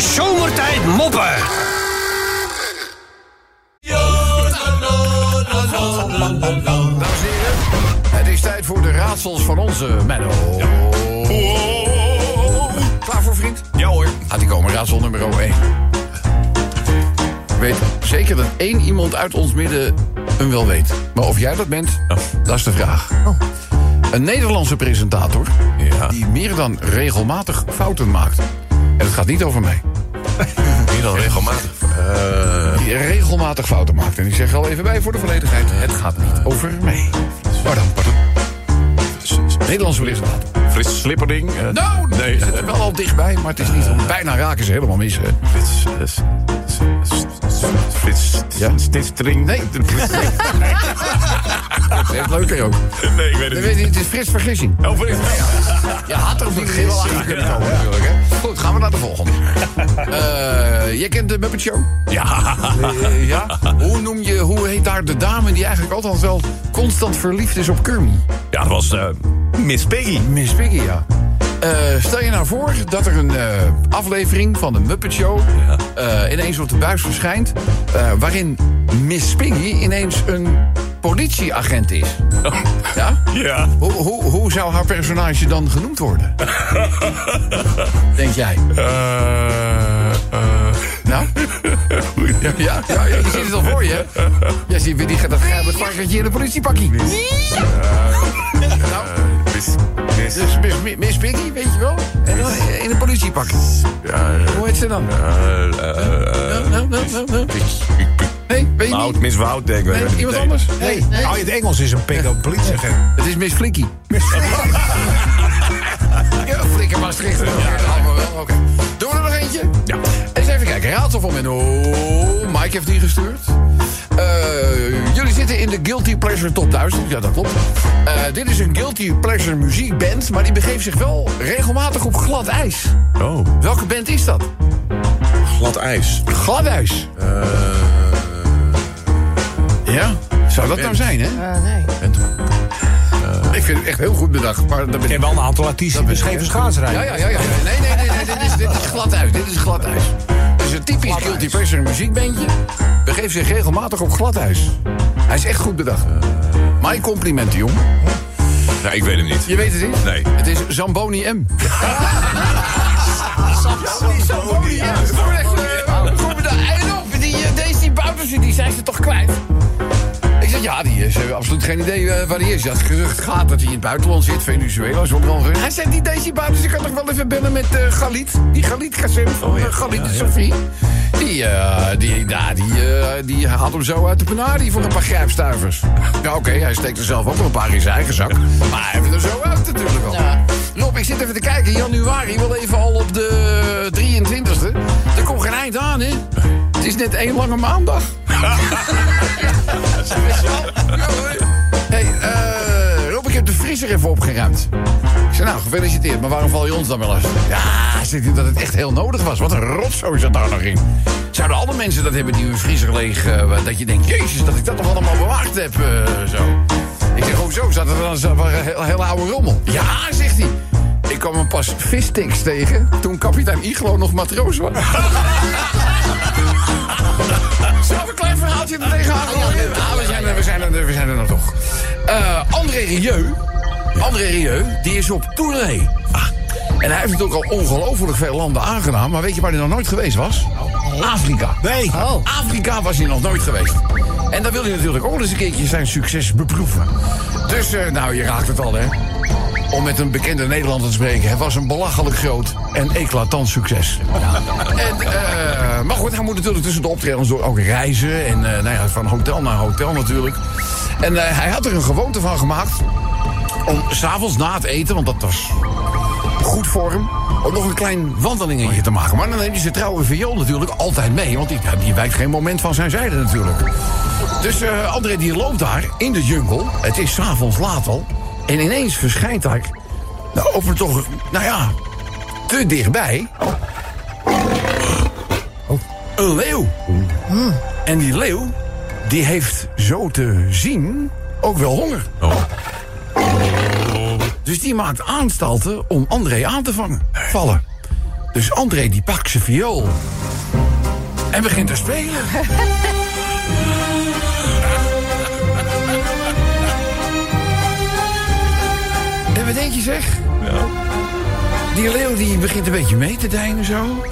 Zomertijd Moppen. Dames en heren, het is tijd voor de raadsels van onze Menno. Klaar voor, vriend? Ja hoor. Gaat die komen, raadsel nummer 1. Ik weet zeker dat één iemand uit ons midden hem wel weet. Maar of jij dat bent, dat is de vraag. Een Nederlandse presentator Ja. die meer dan regelmatig fouten maakt. En het gaat niet over mij. Meer dan regelmatig. Eh, Die regelmatig fouten maakt. En ik zeg al even bij voor de volledigheid. Het gaat niet over mij. Pardon, pardon. Nederlandse presentator. Fris Slipperding. eh, Nou, nee. nee, zit er wel al dichtbij, maar het is niet. Bijna raken ze helemaal mis. Hè. Frits. eh, Frits. Ja? Stitstring. Nee. Dat is leuker ook. Nee, ik weet het weet niet. je, het is Frits Vergissing. Oh, Frits. Je had er op die wel achter kunnen komen natuurlijk. Goed, gaan we naar de volgende. Eh jij kent de Muppet Show? Ja. Eh, ja. Hoe noem je, hoe heet daar de dame die eigenlijk altijd wel constant verliefd is op Kermie? Ja, dat was eh, Miss Piggy. Miss Piggy, ja. Stel je nou voor dat er een aflevering van de Muppet Show... ineens op de buis verschijnt... waarin Miss Piggy ineens een politieagent is. Ja? Ja. Hoe, hoe, hoe zou haar personage dan genoemd worden? Denk jij? Eh, eh, Nou? Ja, ja, ja, je ziet het al voor je. hè? Ja, zie je die gaat dat varkentje in een politiepakkie. Nou, Miss. Miss. dus Miss, Miss Piggy, weet je wel? En dan in een politiepak. Ja, eh, Hoe heet ze dan? eh, eh, Nou, nou, nou, nou, nou. Nee, weet je Wout, niet? Miss Wout, denk ik. Nee, iemand anders? Nee, nee. Oh, in het Engels is een pick-up politieagent. Het is Miss Flikkie. Ja, flikker Maastricht. Ja, allemaal wel. Oké. Doen we er nog eentje? Ja. Eens even kijken. Raadsel van Menno. Mike heeft die gestuurd. Eh, jullie zitten in de Guilty Pleasure Top 1000. Ja, dat klopt. Eh, dit is een Guilty Pleasure muziekband, maar die begeeft zich wel regelmatig op glad ijs. Oh. Welke band is dat? Glad ijs. Glad ijs. Eh? Zou dat nou zijn, hè? nee. Ik vind het echt heel goed bedacht. Maar dat ben Ik ken wel een aantal artiesten die beschreven schaatsrijden. Ja, ja, ja, ja. Nee, nee, nee, nee, dit is, dit is glad ijs. Dit is glad ijs. Het is een typisch Guilty. Pleasure muziekbandje. Begeeft zich regelmatig op glad ijs. Hij is echt goed bedacht. Mijn complimenten, jong. nou, ik weet hem niet. Je weet het niet? Nee. Het is Zamboni M. Zamboni M. Echt, eh, goed bedacht. En op, die, eh, deze die die zijn ze toch kwijt? Ik zeg, ja, die is eh, absoluut geen idee eh, waar hij is. Ja, het gerucht gaat dat hij in het buitenland zit, Venezuela. Is ook wel een- Hij zegt, die Daisy Buiters, ik kan toch wel even bellen met eh Galit. Die Galit Kassem van eh, Galit en Sophie. Die, die, ja, die, die haalt hem zo uit de penarie voor een paar grijpstuivers. Ja, oké, hij steekt er zelf ook wel een paar in zijn eigen zak. Maar hij heeft er zo uit natuurlijk al. Ja. Rob, ik zit even te kijken. Januari, wel even al op de 23e. Er komt geen eind aan, hè? Het is net één lange maandag. Hey, eh, Rob, ik heb de frisser even opgeruimd. Ik zei, nou, gefeliciteerd, maar waarom val je ons dan wel eens? Ja, zegt hij dat het echt heel nodig was. Wat een rotzooi zat daar nog in. Zouden alle mensen dat hebben die hun vriezer leeg... eh, dat je denkt, jezus, dat ik dat nog allemaal bewaard heb, eh, zo. Ik zeg, hoezo, zat er dan zo'n hele, hele oude rommel? Ja, zegt hij. Ik kwam hem pas vissticks tegen toen kapitein Iglo nog matroos was. Er tegenaan. We zijn er, we zijn er, we zijn er nou toch. Eh, André Rieu, André Rieu, die is op tournee. Ah, en hij heeft natuurlijk al ongelooflijk veel landen aangedaan. Maar weet je waar hij nog nooit geweest was? Afrika. Nee. Oh. Afrika was hij nog nooit geweest. En daar wil hij natuurlijk ook eens een keertje zijn succes beproeven. Dus, eh, nou, je raakt het al, hè. Om met een bekende Nederlander te spreken. Het was een belachelijk groot en eclatant succes. En, eh, maar goed, hij moet natuurlijk tussen de optredens door ook reizen. En eh, nou ja, van hotel naar hotel natuurlijk. En eh, hij had er een gewoonte van gemaakt... om s'avonds na het eten, want dat was goed voor hem... om nog een klein wandelingetje te maken. Maar dan neemt hij zijn trouwe viool natuurlijk altijd mee... want die, die wijkt geen moment van zijn zijde natuurlijk. Dus André die loopt daar in de jungle. Het is s'avonds laat al. En ineens verschijnt daar... Nou, of er toch... Nou ja, te dichtbij... Een leeuw. En die leeuw, die heeft zo te zien ook wel honger. Dus die maakt aanstalten om André aan te vangen. Vallen. Dus André die pakt zijn viool. En begint te spelen. wat denk je zeg? Die leeuw die begint een beetje mee te deinen zo.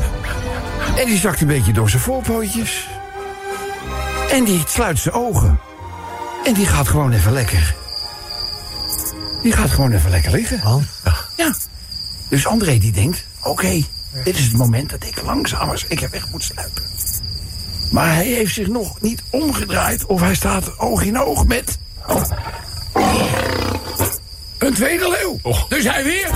En die zakt een beetje door zijn voorpootjes. En die sluit zijn ogen. En die gaat gewoon even lekker. Die gaat gewoon even lekker liggen. Ja. Dus André die denkt, oké, dit is het moment dat ik langzaam als ik er weg moet sluipen. Maar hij heeft zich nog niet omgedraaid of hij staat oog in oog met... Oh. Een tweede leeuw. Dus hij weer.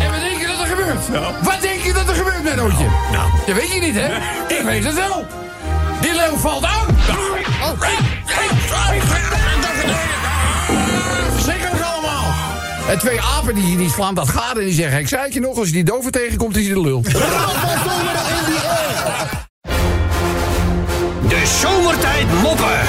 en wat denk je dat er gebeurt? Wat denk je dat er gebeurt, Mennootje? Nou. Dat weet je niet, hè? Ik weet het wel. Die leeuw valt aan. Verschrikkelijk allemaal. En twee apen die, die slaan dat gade en die zeggen... ik zei het je nog, als je die dover tegenkomt, is hij de lul. De zomertijd moppen.